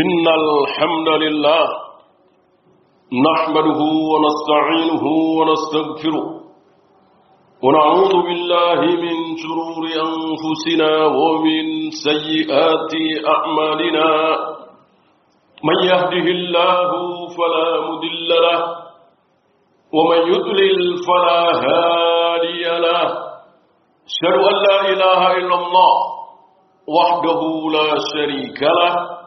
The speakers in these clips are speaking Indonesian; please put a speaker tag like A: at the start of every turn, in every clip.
A: إن الحمد لله نحمده ونستعينه ونستغفره ونعوذ بالله من شرور أنفسنا ومن سيئات أعمالنا من يهده الله فلا مدل له ومن يضلل فلا هادي له أشهد أن لا إله إلا الله وحده لا شريك له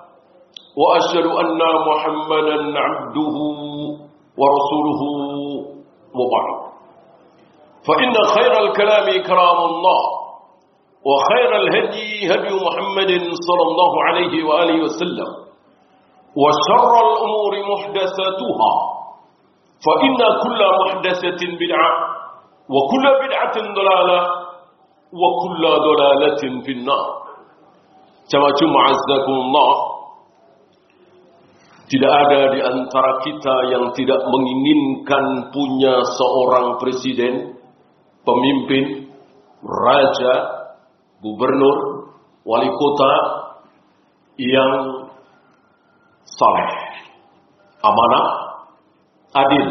A: وأشهد أن محمدا عبده ورسوله وبعد. فإن خير الكلام كلام الله وخير الهدي هدي محمد صلى الله عليه وآله وسلم وشر الأمور محدثاتها فإن كل محدثة بدعة وكل بدعة ضلالة وكل ضلالة في النار. Jamaah معزكم الله Tidak ada di antara kita yang tidak menginginkan punya seorang presiden, pemimpin, raja, gubernur, wali kota yang saleh, amanah, adil,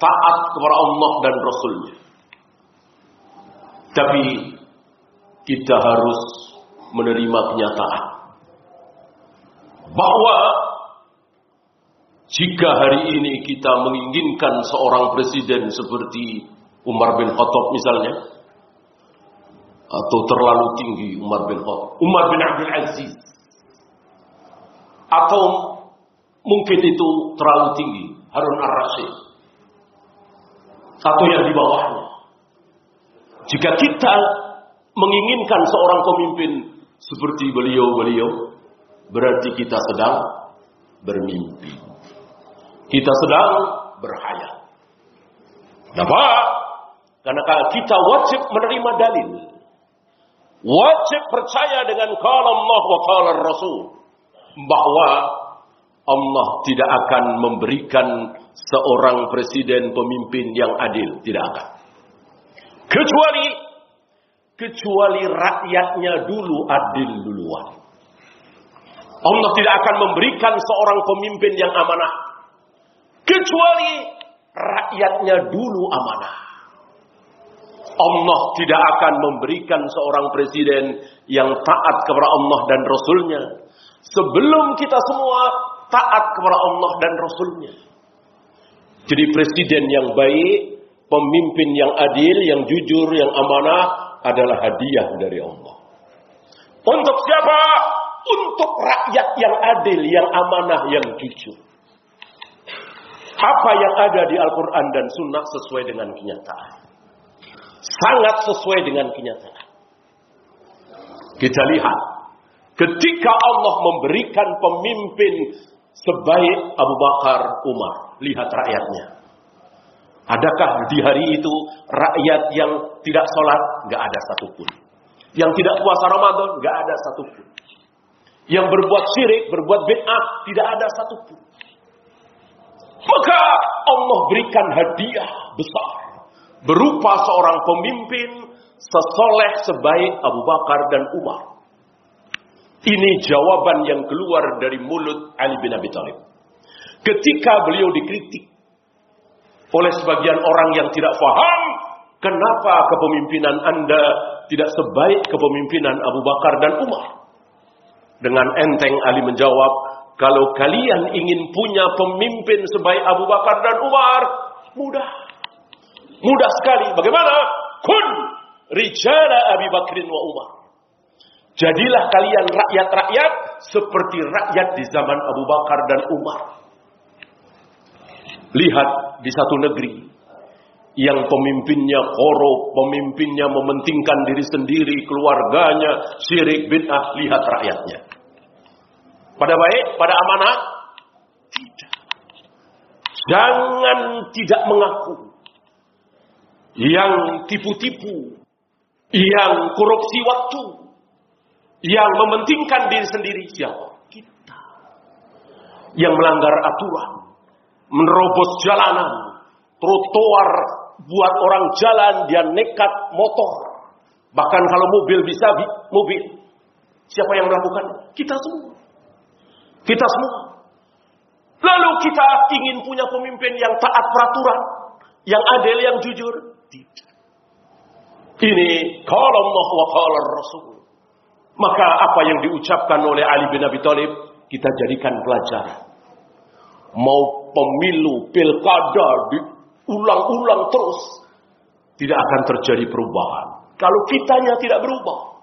A: taat kepada Allah dan Rasulnya. Tapi kita harus menerima kenyataan bahwa jika hari ini kita menginginkan seorang presiden seperti Umar bin Khattab misalnya, atau terlalu tinggi Umar bin Khattab, Umar bin Abdul Aziz, atau mungkin itu terlalu tinggi Harun Ar-Rasyid, atau yang di bawahnya. Jika kita menginginkan seorang pemimpin seperti beliau-beliau, berarti kita sedang bermimpi. Kita sedang berhayal. Kenapa? Karena kita wajib menerima dalil. Wajib percaya dengan kala Allah wa kala Rasul. Bahwa Allah tidak akan memberikan seorang presiden pemimpin yang adil. Tidak akan. Kecuali kecuali rakyatnya dulu adil duluan. Allah tidak akan memberikan seorang pemimpin yang amanah kecuali rakyatnya dulu amanah. Allah tidak akan memberikan seorang presiden yang taat kepada Allah dan Rasulnya sebelum kita semua taat kepada Allah dan Rasulnya. Jadi presiden yang baik, pemimpin yang adil, yang jujur, yang amanah adalah hadiah dari Allah. Untuk siapa? Untuk rakyat yang adil, yang amanah, yang jujur. Apa yang ada di Al-Quran dan Sunnah sesuai dengan kenyataan. Sangat sesuai dengan kenyataan. Kita lihat. Ketika Allah memberikan pemimpin sebaik Abu Bakar Umar. Lihat rakyatnya. Adakah di hari itu rakyat yang tidak sholat? Gak ada satupun. Yang tidak puasa Ramadan? Gak ada satupun. Yang berbuat syirik, berbuat bid'ah? Tidak ada satupun. Maka Allah berikan hadiah besar. Berupa seorang pemimpin sesoleh sebaik Abu Bakar dan Umar. Ini jawaban yang keluar dari mulut Ali bin Abi Thalib. Ketika beliau dikritik oleh sebagian orang yang tidak faham kenapa kepemimpinan Anda tidak sebaik kepemimpinan Abu Bakar dan Umar. Dengan enteng Ali menjawab, kalau kalian ingin punya pemimpin sebaik Abu Bakar dan Umar, mudah. Mudah sekali. Bagaimana? Kun rijala Abi Bakrin wa Umar. Jadilah kalian rakyat-rakyat seperti rakyat di zaman Abu Bakar dan Umar. Lihat di satu negeri yang pemimpinnya korup, pemimpinnya mementingkan diri sendiri, keluarganya, syirik, bid'ah, lihat rakyatnya. Pada baik, pada amanah? Tidak. Jangan tidak mengaku. Yang tipu-tipu. Yang korupsi waktu. Yang mementingkan diri sendiri. Siapa? Kita. Yang melanggar aturan. Menerobos jalanan. Trotoar buat orang jalan. Dia nekat motor. Bahkan kalau mobil bisa mobil. Siapa yang melakukan? Kita semua. Kita semua. Lalu kita ingin punya pemimpin yang taat peraturan, yang adil, yang jujur. Tidak. Ini kalau Allah wa kalau Rasul. Maka apa yang diucapkan oleh Ali bin Abi Thalib kita jadikan pelajaran. Mau pemilu, pilkada diulang-ulang terus tidak akan terjadi perubahan. Kalau kitanya tidak berubah,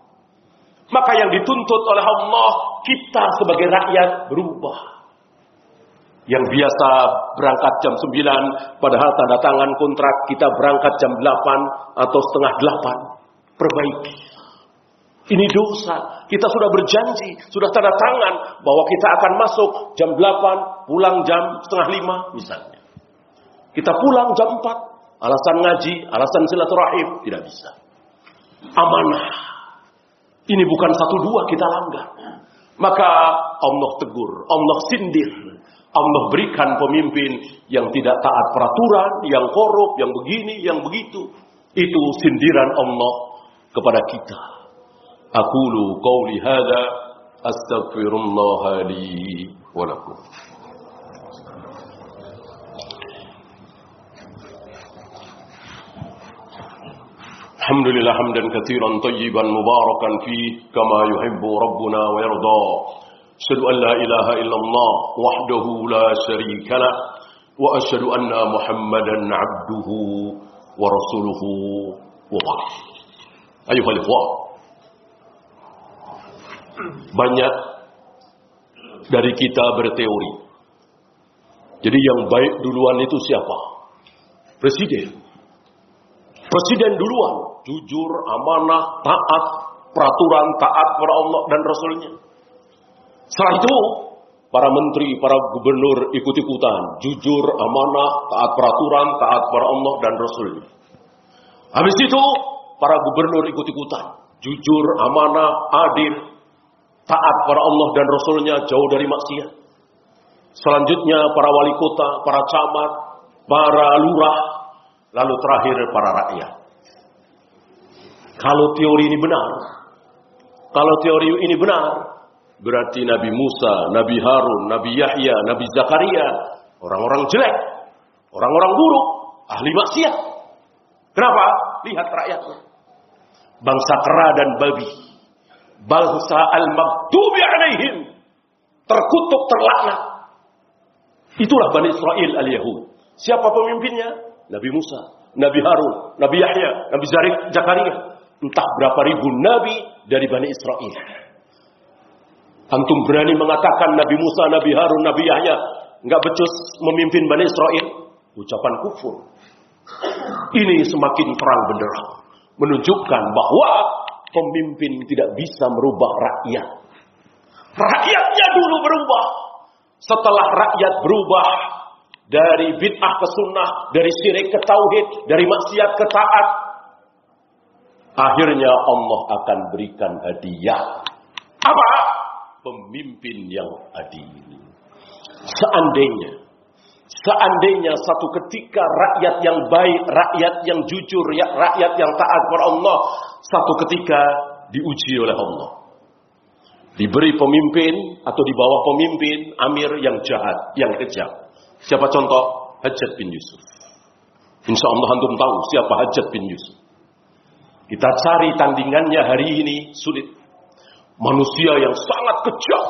A: maka yang dituntut oleh Allah kita sebagai rakyat berubah. Yang biasa berangkat jam 9, padahal tanda tangan kontrak kita berangkat jam 8 atau setengah 8. Perbaiki. Ini dosa. Kita sudah berjanji, sudah tanda tangan bahwa kita akan masuk jam 8, pulang jam setengah 5 misalnya. Kita pulang jam 4, alasan ngaji, alasan silaturahim, tidak bisa. Amanah. Ini bukan satu dua kita langgar. Maka Allah tegur, Allah sindir. Allah berikan pemimpin yang tidak taat peraturan, yang korup, yang begini, yang begitu. Itu sindiran Allah kepada kita. Aqulu qawli hadha astaghfirullah li wa lakum. الحمد لله حمدا كثيرا طيبا مباركا فيه كما يحب ربنا ويرضى أشهد أن لا إله إلا الله وحده لا شريك له وأشهد أن محمدا عبده ورسوله وبعد أيها الإخوة banyak dari kita berteori. Jadi yang baik duluan itu siapa? Presiden. Presiden duluan jujur, amanah, taat, peraturan, taat kepada Allah dan Rasulnya. Setelah itu, para menteri, para gubernur ikut-ikutan, jujur, amanah, taat peraturan, taat kepada Allah dan Rasulnya. Habis itu, para gubernur ikut-ikutan, jujur, amanah, adil, taat kepada Allah dan Rasulnya, jauh dari maksiat. Selanjutnya, para wali kota, para camat, para lurah, lalu terakhir para rakyat. Kalau teori ini benar, kalau teori ini benar, berarti Nabi Musa, Nabi Harun, Nabi Yahya, Nabi Zakaria, orang-orang jelek, orang-orang buruk, ahli maksiat. Kenapa? Lihat rakyatnya. Bangsa kera dan babi. Bangsa al-maghdubi alaihim. Terkutuk, terlaknat. Itulah Bani Israel al-Yahud. Siapa pemimpinnya? Nabi Musa, Nabi Harun, Nabi Yahya, Nabi Zakaria. Entah berapa ribu nabi dari Bani Israel. Antum berani mengatakan Nabi Musa, Nabi Harun, Nabi Yahya nggak becus memimpin Bani Israel? Ucapan kufur. Ini semakin terang benderang. Menunjukkan bahwa pemimpin tidak bisa merubah rakyat. Rakyatnya dulu berubah. Setelah rakyat berubah, dari bid'ah ke sunnah, dari syirik ke tauhid, dari maksiat ke taat. Akhirnya Allah akan berikan hadiah. Apa? Pemimpin yang adil. Seandainya, seandainya satu ketika rakyat yang baik, rakyat yang jujur, ya, rakyat yang taat kepada Allah, satu ketika diuji oleh Allah. Diberi pemimpin atau di bawah pemimpin amir yang jahat, yang kejam. Siapa contoh? Hajat bin Yusuf. Insya Allah antum tahu siapa Hajat bin Yusuf. Kita cari tandingannya hari ini sulit. Manusia yang sangat kejam.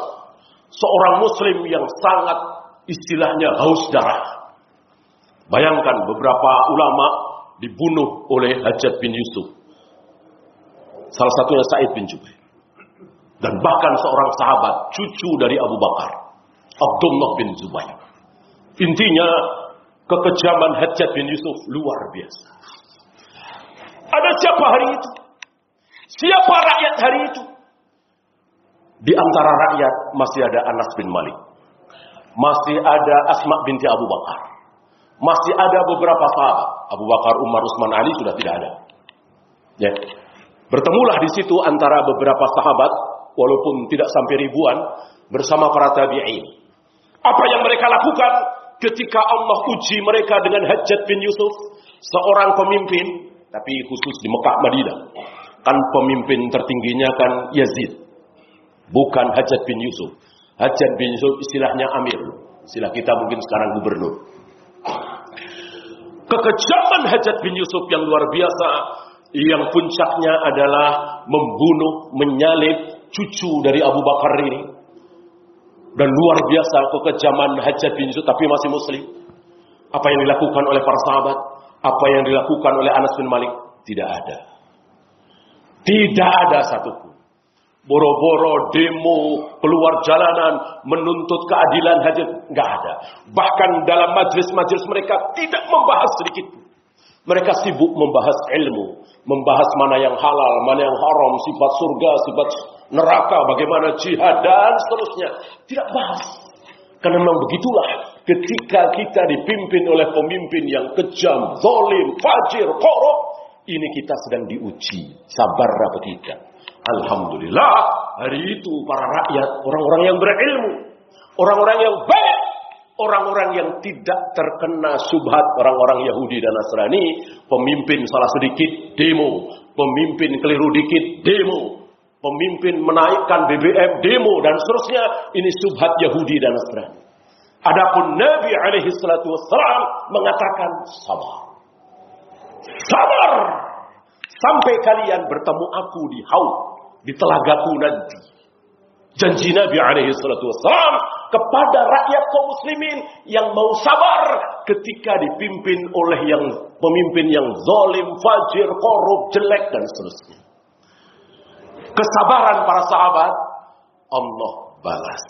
A: Seorang muslim yang sangat istilahnya haus darah. Bayangkan beberapa ulama dibunuh oleh Hajat bin Yusuf. Salah satunya Said bin Jubair. Dan bahkan seorang sahabat, cucu dari Abu Bakar. Abdullah bin Zubair. Intinya kekejaman Hajjat bin Yusuf luar biasa. Ada siapa hari itu? Siapa rakyat hari itu? Di antara rakyat masih ada Anas bin Malik. Masih ada Asma binti Abu Bakar. Masih ada beberapa sahabat. Abu Bakar, Umar, Utsman, Ali sudah tidak ada. Ya. Bertemulah di situ antara beberapa sahabat walaupun tidak sampai ribuan bersama para tabi'in. Apa yang mereka lakukan ketika Allah uji mereka dengan Hajjat bin Yusuf, seorang pemimpin, tapi khusus di Mekah Madinah. Kan pemimpin tertingginya kan Yazid. Bukan Hajjat bin Yusuf. Hajat bin Yusuf istilahnya Amir. Istilah kita mungkin sekarang gubernur. Kekejaman Hajat bin Yusuf yang luar biasa. Yang puncaknya adalah membunuh, menyalib cucu dari Abu Bakar ini. Dan luar biasa kekejaman Hajat bin Yusuf tapi masih muslim. Apa yang dilakukan oleh para sahabat, apa yang dilakukan oleh Anas bin Malik tidak ada. Tidak ada satupun. Boro-boro demo keluar jalanan menuntut keadilan hajat nggak ada. Bahkan dalam majelis-majelis mereka tidak membahas sedikit. Mereka sibuk membahas ilmu, membahas mana yang halal, mana yang haram, sifat surga, sifat neraka, bagaimana jihad dan seterusnya. Tidak bahas. Karena memang begitulah ketika kita dipimpin oleh pemimpin yang kejam, zalim, fajir, korup, ini kita sedang diuji. Sabar apa tidak? Alhamdulillah, hari itu para rakyat, orang-orang yang berilmu, orang-orang yang baik, orang-orang yang tidak terkena subhat orang-orang Yahudi dan Nasrani, pemimpin salah sedikit demo, pemimpin keliru dikit demo, pemimpin menaikkan BBM demo dan seterusnya, ini subhat Yahudi dan Nasrani. Adapun Nabi alaihi salatu wassalam mengatakan sabar. Sabar sampai kalian bertemu aku di haud, di telagaku nanti. Janji Nabi alaihi salatu wassalam kepada rakyat kaum muslimin yang mau sabar ketika dipimpin oleh yang pemimpin yang zalim, fajir, korup, jelek dan seterusnya. Kesabaran para sahabat Allah balas.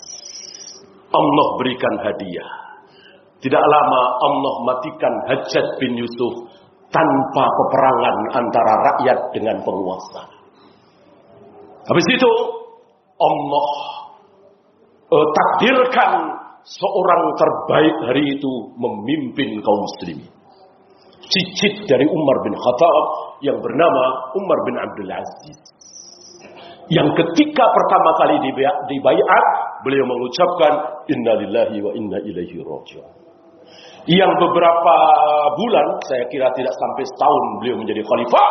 A: Allah berikan hadiah. Tidak lama Allah matikan Hajjat bin Yusuf tanpa peperangan antara rakyat dengan penguasa. Habis itu Allah uh, takdirkan seorang terbaik hari itu memimpin kaum muslimin. Cicit dari Umar bin Khattab yang bernama Umar bin Abdul Aziz. Yang ketika pertama kali dibayar, beliau mengucapkan innalillahi wa inna ilaihi raji'un. Yang beberapa bulan, saya kira tidak sampai setahun beliau menjadi khalifah,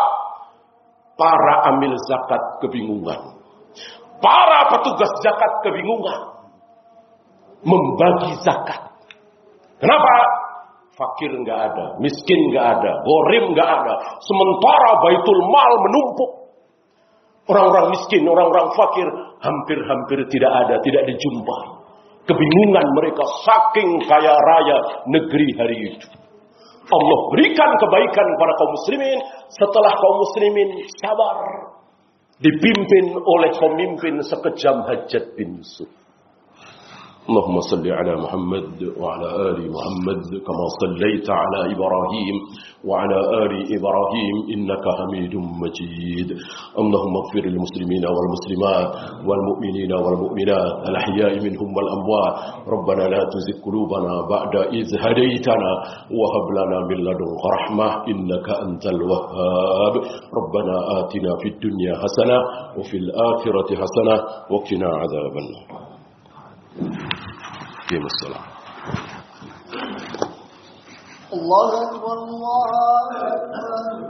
A: para amil zakat kebingungan. Para petugas zakat kebingungan. Membagi zakat. Kenapa? Fakir nggak ada, miskin nggak ada, gorim nggak ada. Sementara baitul mal menumpuk. Orang-orang miskin, orang-orang fakir hampir-hampir tidak ada, tidak dijumpai. Kebingungan mereka saking kaya raya negeri hari itu. Allah berikan kebaikan kepada kaum muslimin setelah kaum muslimin sabar dipimpin oleh pemimpin sekejam Hajat bin Yusuf. اللهم صل على محمد وعلى آل محمد كما صليت على إبراهيم وعلى آل إبراهيم إنك حميد مجيد. اللهم اغفر للمسلمين والمسلمات والمؤمنين والمؤمنات الأحياء منهم والأموات. ربنا لا تزغ قلوبنا بعد إذ هديتنا وهب لنا من لدنك رحمة إنك أنت الوهاب. ربنا آتنا في الدنيا حسنة وفي الآخرة حسنة وقنا عذاب النار. قيم الصلاة.
B: الله أكبر الله أكبر.